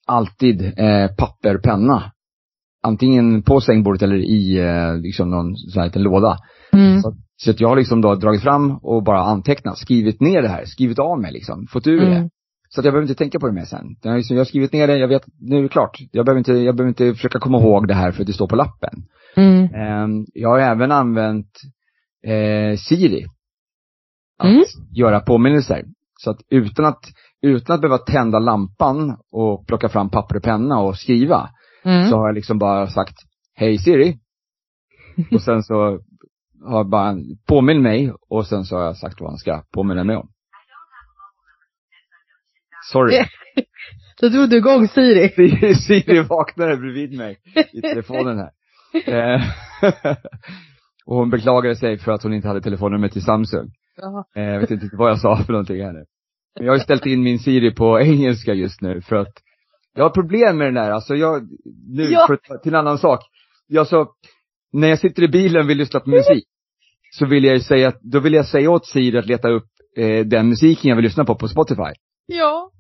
alltid eh, papper, penna. Antingen på sängbordet eller i eh, liksom någon sån här liten låda. Mm. Så, så att jag har liksom då dragit fram och bara antecknat, skrivit ner det här, skrivit av mig liksom, fått ur det. Mm. Så att jag behöver inte tänka på det mer sen. Jag har, liksom, jag har skrivit ner det, jag vet, nu är det klart. Jag behöver inte, jag behöver inte försöka komma ihåg det här för att det står på lappen. Mm. Ehm, jag har även använt eh, Siri. Att Mm. göra påminnelser. Så att utan att, utan att behöva tända lampan och plocka fram papper och penna och skriva, Mm. så har jag liksom bara sagt, hej Siri. och sen så har bara påminn mig och sen så har jag sagt vad han ska påminna mig om. Sorry. Så drog du igång Siri. Siri, Siri vaknade bredvid mig i telefonen här. Eh, och hon beklagade sig för att hon inte hade telefonnummer till Samsung. Jaha. Eh, jag vet inte vad jag sa för någonting här nu. Men jag har ju ställt in min Siri på engelska just nu för att jag har problem med den där, alltså jag, nu Ja. för, till en annan sak. Jag så, när jag sitter i bilen och vill lyssna på musik, så vill jag ju säga, då vill jag säga åt Siri att leta upp eh, den musiken jag vill lyssna på på Spotify. Ja.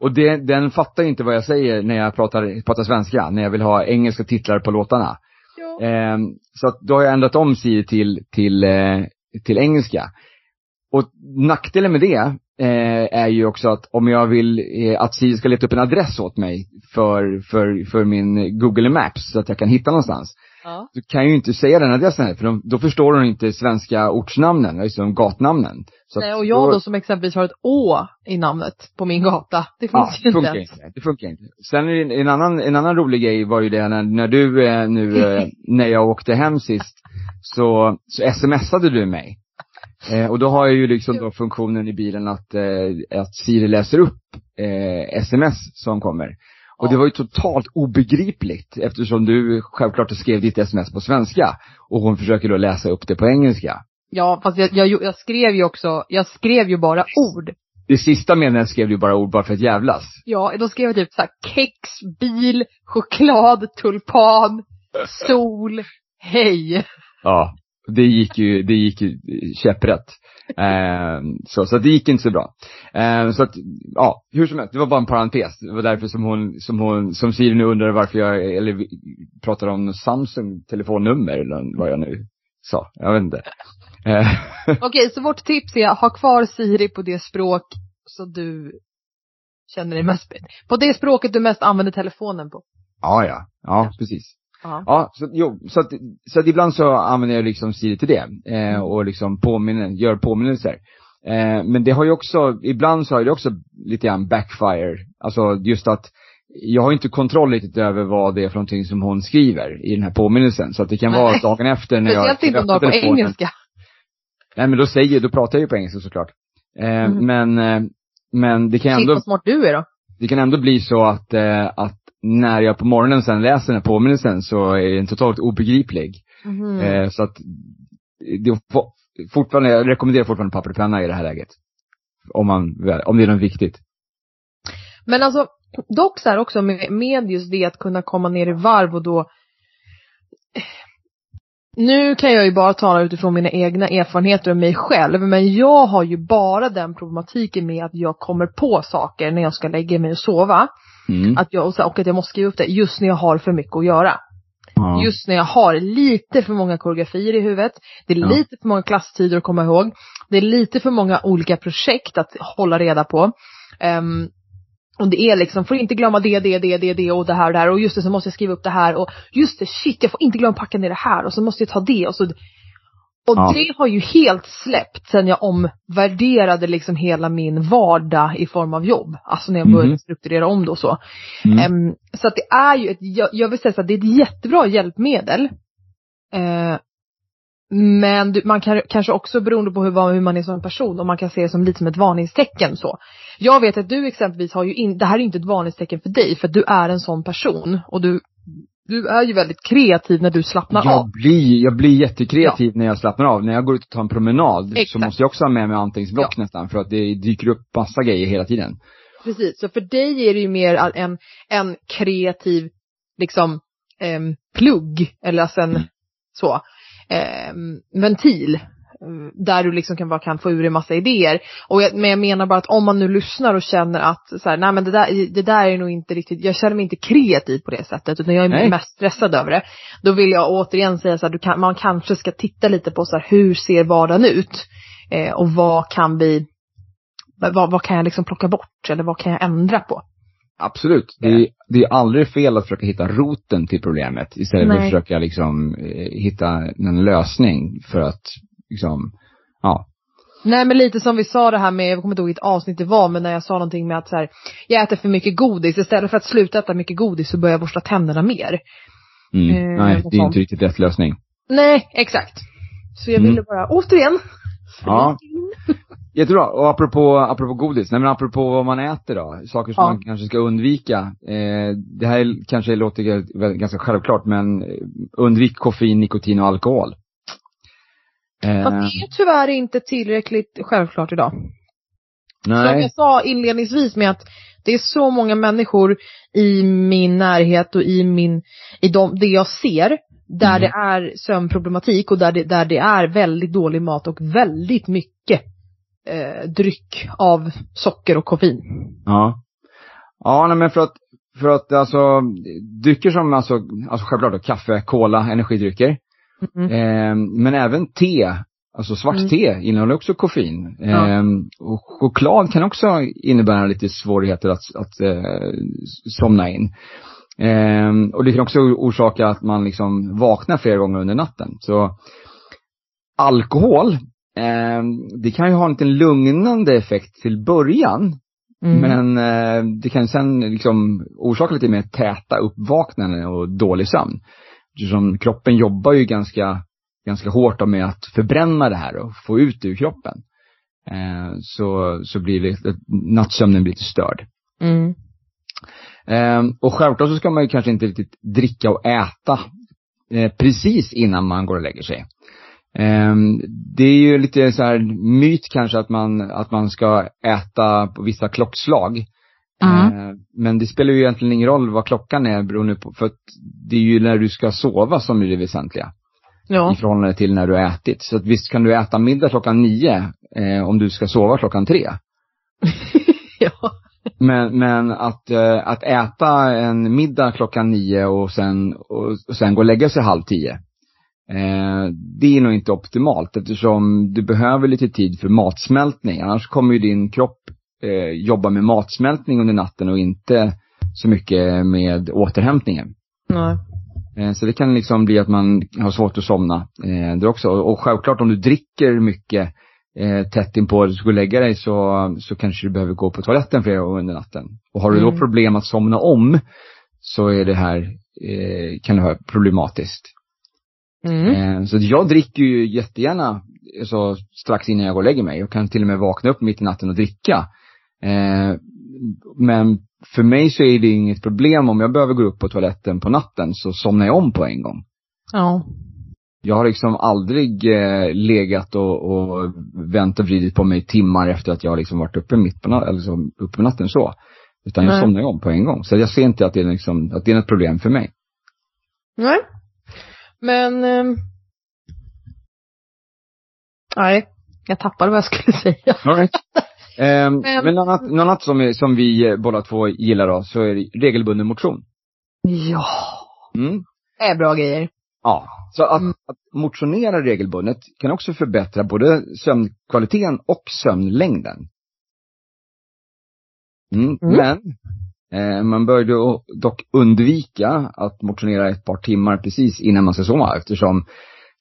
Och det, den fattar ju inte vad jag säger när jag pratar, pratar svenska, när jag vill ha engelska titlar på låtarna. Ja. Ehm, så att då har jag ändrat om Siri till, till, eh, till engelska. Och nackdelen med det eh, är ju också att om jag vill eh, att Siri ska leta upp en adress åt mig för, för, för min Google Maps så att jag kan hitta någonstans. Ja. Så kan ju inte säga den adressen här, för de, då förstår hon inte svenska ortsnamnen, liksom gatnamnen. Så Nej, och jag då som exempelvis har ett Å i namnet på min gata. Det Ja, finns det ju inte funkar ens. inte. Det funkar inte. Sen en annan, en annan rolig grej var ju det när, när du eh, nu, eh, när jag åkte hem sist, så, så smsade du mig. Eh, och då har jag ju liksom då funktionen i bilen att, eh, att Siri läser upp eh, sms som kommer. Och det var ju totalt obegripligt eftersom du självklart skrev ditt sms på svenska. Och hon försöker då läsa upp det på engelska. Ja, fast jag, jag, jag skrev ju också, jag skrev ju bara ord. Det sista meningen skrev du bara ord bara för att jävlas. Ja, då skrev jag typ såhär kex, bil, choklad, tulpan, sol, hej. Ja, det gick ju, det gick ju käpprätt. Eh, så, så det gick inte så bra. Eh, så att, ja, hur som helst, det var bara en parentes. Det var därför som hon, som hon, som Siri nu undrar varför jag, eller vi pratar om Samsung telefonnummer eller vad jag nu sa. Jag vet inte. Eh, Okej, så vårt tips är ha kvar Siri på det språk så du känner dig mest, på det språket du mest använder telefonen på. ja, ja, ja, precis. Ja. Ja, så, jo, så att, så att ibland så använder jag liksom Siri till det. Eh, och liksom påminner, gör påminnelser. Eh, men det har ju också, ibland så har det också lite grann backfire. Alltså just att jag har inte kontroll riktigt över vad det är för någonting som hon skriver i den här påminnelsen. Så att det kan vara Nej. dagen efter när jag Speciellt inte om du har på engelska. Nej men då säger, då pratar jag ju på engelska såklart. Eh, Mm. Men, eh, men det kan Shit ändå vad smart du är då. det kan ändå bli så att, eh, att när jag på morgonen sen läser den här påminnelsen så är den totalt obegriplig. Mhm. Eh, så att, det, fortfarande, jag rekommenderar fortfarande papper och penna i det här läget. Om man, om det är något viktigt. Men alltså, dock så här också med, med just det att kunna komma ner i varv och då nu kan jag ju bara tala utifrån mina egna erfarenheter och mig själv, men jag har ju bara den problematiken med att jag kommer på saker när jag ska lägga mig och sova. Mm. Att jag, och så- och att jag måste skriva upp det just när jag har för mycket att göra. Ja. Just när jag har lite för många koreografier i huvudet, det är Ja. lite för många klasstider att komma ihåg, det är lite för många olika projekt att hålla reda på. Ehm, och det är liksom, får inte glömma det, det, det, det, det och det här och det här och just det så måste jag skriva upp det här och just det, shit jag får inte glömma packa ner det här och så måste jag ta det och så och Ja. det har ju helt släppt sen jag omvärderade liksom hela min vardag i form av jobb. Alltså när jag började Mhm. strukturera om och så. Mm. Ehm, så att det är ju ett, jag, jag vill säga så att det är ett jättebra hjälpmedel. Eh, men du, man kan kanske också beroende på hur, hur man är som person, och man kan se det som lite som ett varningstecken så. Jag vet att du exempelvis har ju in, det här är inte ett varningstecken för dig, för du är en sån person och du, du är ju väldigt kreativ när du slappnar av. Jag blir, jag blir jättekreativ när jag slappnar av. När jag går ut och tar en promenad så Exakt. måste jag också ha med mig anteckningsblock nästan för att det dyker upp massa grejer hela tiden. Precis, så för dig är det ju mer en, en kreativ, liksom, em, plugg, eller alltså en, så, em, ventil. Där du liksom kan, bara kan få ur en massa idéer. Och jag, men jag menar bara att om man nu lyssnar och känner att så här, nej men det där, det där är nog inte riktigt, jag känner mig inte kreativ på det sättet utan jag är Nej. mest stressad över det. Då vill jag återigen säga så här, kan, man kanske ska titta lite på så här, hur ser vardagen ut? Eh, och vad kan vi, vad, vad kan jag liksom plocka bort eller vad kan jag ändra på? Absolut. Det är, det är aldrig fel att försöka hitta roten till problemet istället för att Nej. försöka liksom eh, hitta en lösning för att liksom, ja. Nej men lite som vi sa det här med, jag kommer inte ihåg vilket avsnitt det var, men när jag sa någonting med att så här, jag äter för mycket godis, istället för att sluta äta mycket godis så börjar jag borsta tänderna mer. Mm. Eh, Nej, det är sånt. inte riktigt rätt lösning. Nej, exakt. Så jag Mm. ville bara, återigen, Ja. Jättebra. Och apropå, apropå godis, nej men apropå vad man äter då, saker som Ja. man kanske ska undvika. Eh, det här kanske låter ganska självklart, men eh, undvik koffein, nikotin och alkohol. Eh, Fast det är tyvärr inte tillräckligt självklart idag. Som nej. jag sa inledningsvis med att det är så många människor i min närhet och i min, i de, det jag ser, där Mm. det är sömnproblematik och där det, där det är väldigt dryck mat och väldigt mycket eh, dryck av socker och koffein. Ja. Ja, nej men för att, för att alltså, drycker som alltså, alltså självklart då, kaffe, cola, energidrycker. Mm. Eh, men även te, alltså svart Mm. te innehåller också koffein. Ja. Eh, och choklad kan också innebära lite svårigheter att, att eh, somna in. Eh, och det kan också orsaka att man liksom vaknar flera gånger under natten. Så alkohol, eh, det kan ju ha en liten lugnande effekt till början. Mm. Men eh, det kan sen liksom orsaka lite mer täta uppvaknanden och dålig sömn. Eftersom kroppen jobbar ju ganska, ganska hårt med att förbränna det här och få ut det ur kroppen. Eh, så, så blir det, nattsömnen blir lite störd. Mm. Eh, och självklart så ska man ju kanske inte riktigt dricka och äta eh, precis innan man går och lägger sig. Eh, det är ju lite så här myt kanske att man, att man ska äta på vissa klockslag. Mm. Eh, men det spelar ju egentligen ingen roll vad klockan är beroende på, för att det är ju när du ska sova som är det väsentliga. Ja. I förhållande till när du har ätit. Så att visst kan du äta middag klockan nio, eh, om du ska sova klockan tre. ja. Men, men att, eh, att äta en middag klockan nio och sen, och, och sen gå och lägga sig halv tio. Eh, det är nog inte optimalt eftersom du behöver lite tid för matsmältning. Annars kommer ju din kropp eh, jobba med matsmältning under natten och inte så mycket med återhämtningen. Nej. Eh, Så det kan liksom bli att man har svårt att somna eh, det också. Och självklart om du dricker mycket eh, tätt inpå du ska och lägga dig så, så kanske du behöver gå på toaletten flera gånger under natten. Och har du då Mm. problem att somna om så är det här, eh, kan det vara problematiskt. Mm. Eh, så att jag dricker ju jättegärna så strax innan jag går och lägger mig. Jag kan till och med vakna upp mitt i natten och dricka. Eh, men för mig så är det inget problem om jag behöver gå upp på toaletten på natten så somnar jag om på en gång. Ja. Jag har liksom aldrig eh, legat och, och vänt och vridit på mig timmar efter att jag har liksom varit uppe mitt på natten, eller liksom uppe på natten så. Utan jag Nej. somnar om på en gång. Så jag ser inte att det är liksom, att det är något problem för mig. Nej. Men ehm, Nej, jag tappade vad jag skulle säga. All right. Ehm, Men- men något annat, något annat som, som vi eh, båda två gillar då, så är det regelbunden motion. Ja, Mm. det är bra grejer. Ja. Så att, Mm. att motionera regelbundet kan också förbättra både sömnkvaliteten och sömnlängden. Mm. Mm. Men eh, man bör dock undvika att motionera ett par timmar precis innan man ska sova eftersom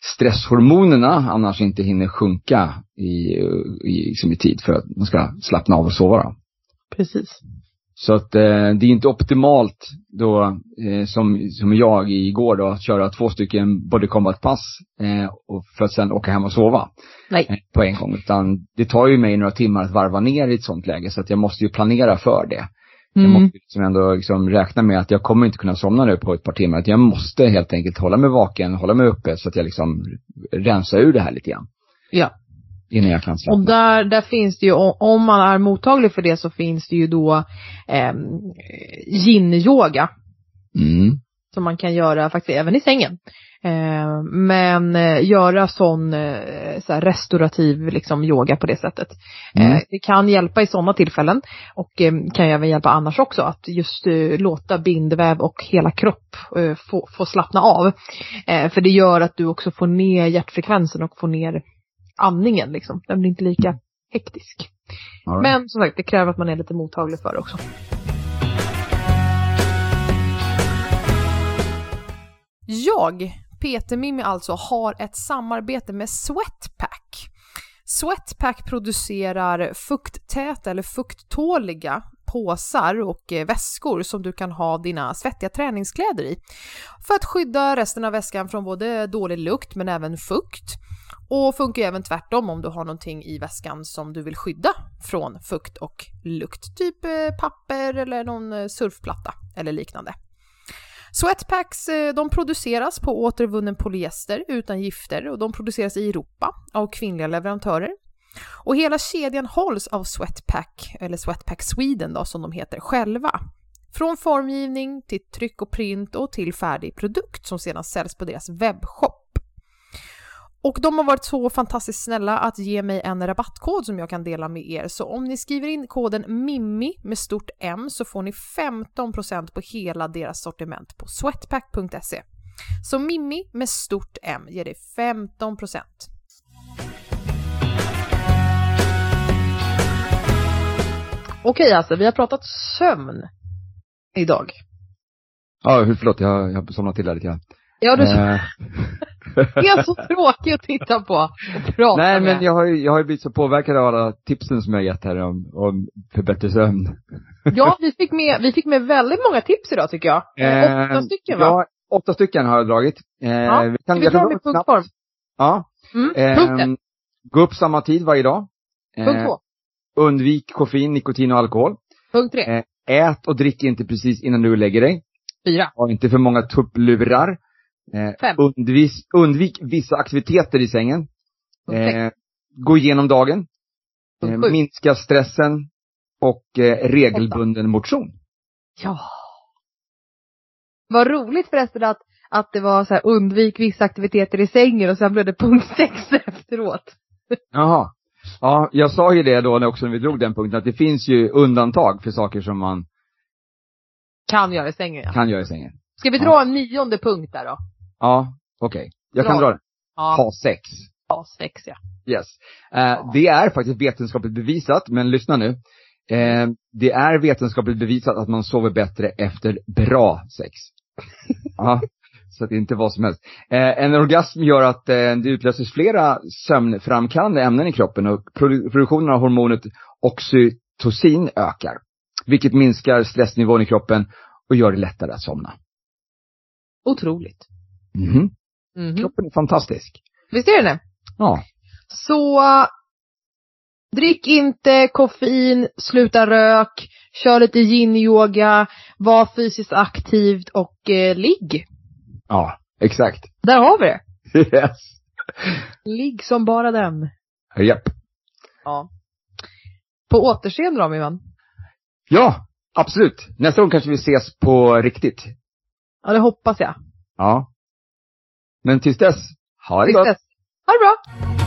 stresshormonerna annars inte hinner sjunka i, i, liksom i tid för att man ska slappna av och sova. Då. Precis. Så att eh, det är inte optimalt då, eh, som, som jag igår då, att köra två stycken body combat-pass eh, och för att sen åka hem och sova Nej. eh, på en gång. Utan det tar ju mig några timmar att varva ner i ett sånt läge så att jag måste ju planera för det. Jag Mm. måste liksom ändå liksom räkna med att jag kommer inte kunna somna nu på ett par timmar. Jag måste helt enkelt hålla mig vaken, hålla mig uppe så att jag liksom rensar ur det här lite grann. Ja. Innan jag kan slappna. Och där, där finns det ju, om man är mottaglig för det så finns det ju då eh, yin-yoga. Mm. Som man kan göra faktiskt även i sängen. Eh, men eh, göra sån eh, så restaurativ liksom yoga på det sättet. Mm. Eh, det kan hjälpa i sådana tillfällen och kan även hjälpa annars också att just låta bindväv och hela kropp få, få slappna av. För det gör att du också får ner hjärtfrekvensen och får ner andningen liksom. Den blir inte lika hektisk. Right. Men som sagt, det kräver att man är lite mottaglig för det också. Jag, Peter Mimmi alltså, har ett samarbete med Sweatpack. Sweatpack producerar fukttäta eller fukttåliga påsar och eh, väskor som du kan ha dina svettiga träningskläder i. För att skydda resten av väskan från både dålig lukt men även fukt. Och funkar ju även tvärtom om du har någonting i väskan som du vill skydda från fukt och lukt. Typ eh, papper eller någon eh, surfplatta eller liknande. Sweatpacks eh, de produceras på återvunnen polyester utan gifter och de produceras i Europa av kvinnliga leverantörer. Och hela kedjan hålls av Sweatpack, eller Sweatpack Sweden då som de heter själva. Från formgivning till tryck och print och till färdig produkt som sedan säljs på deras webbshop. Och de har varit så fantastiskt snälla att ge mig en rabattkod som jag kan dela med er. Så om ni skriver in koden MIMMI med stort M så får ni 15% på hela deras sortiment på sweatpack.se. Så Mimmi med stort M ger dig 15%. Okej alltså, vi har pratat sömn idag. Ja, hur- förlåt, jag, jag har somnat till där lite grann. Ja, du Eh, är så tråkig att titta på och prata Nej, med. men jag har ju, jag har ju blivit så påverkad av alla tipsen som jag har gett här om, om för bättre sömn. Ja, vi fick, med, vi fick med väldigt många tips idag tycker jag. Eh, åtta stycken va? Ja, åtta stycken har jag dragit. Eh, Ja, vi Ska vi dra kan med punktform? Ja. Mm. Eh, Punkt gå upp samma tid varje dag. Punkt Eh, två. undvik koffein, nikotin och alkohol. Punkt tre. Eh, ät och drick inte precis innan du lägger dig. Fyra. Ha inte för många tupplurar. Eh, Fem. undvis, undvik vissa aktiviteter i sängen. Eh, gå igenom dagen. Eh, minska stressen. Och eh, regelbunden motion. Ja. Vad roligt förresten att, att det var så här undvik vissa aktiviteter i sängen och sen blev det punkt sex efteråt. Jaha. Ja, jag sa ju det då också när vi drog den punkten, att det finns ju undantag för saker som man Kan göra i sängen ja. kan göra i sängen. Ska vi dra en nionde punkt där då? Ja, okej. Jag kan dra den. Ja. Ha sex. Ja, sex ja. Yes. Eh, Det är faktiskt vetenskapligt bevisat, men lyssna nu. Eh, det är vetenskapligt bevisat att man sover bättre efter bra sex. ja, så att det inte är vad som helst. Eh, en orgasm gör att eh, det utlöses flera sömnframkallande ämnen i kroppen och produ- produktionen av hormonet oxytocin ökar. Vilket minskar stressnivån i kroppen och gör det lättare att somna. Otroligt. Mhm. Mhm. Kroppen är fantastisk. Visst är det det? Ja. Så drick inte koffein, sluta rök, kör lite yin-yoga, var fysiskt aktivt och eh, ligg. Ja, exakt. Där har vi det. Yes. Ligg som bara den. Japp. Ja. På återseende då min vän. Ja, absolut. Nästa gång kanske vi ses på riktigt. Ja det hoppas jag. Ja. Men tills dess, ha det Tills gott. dess. Ha det bra!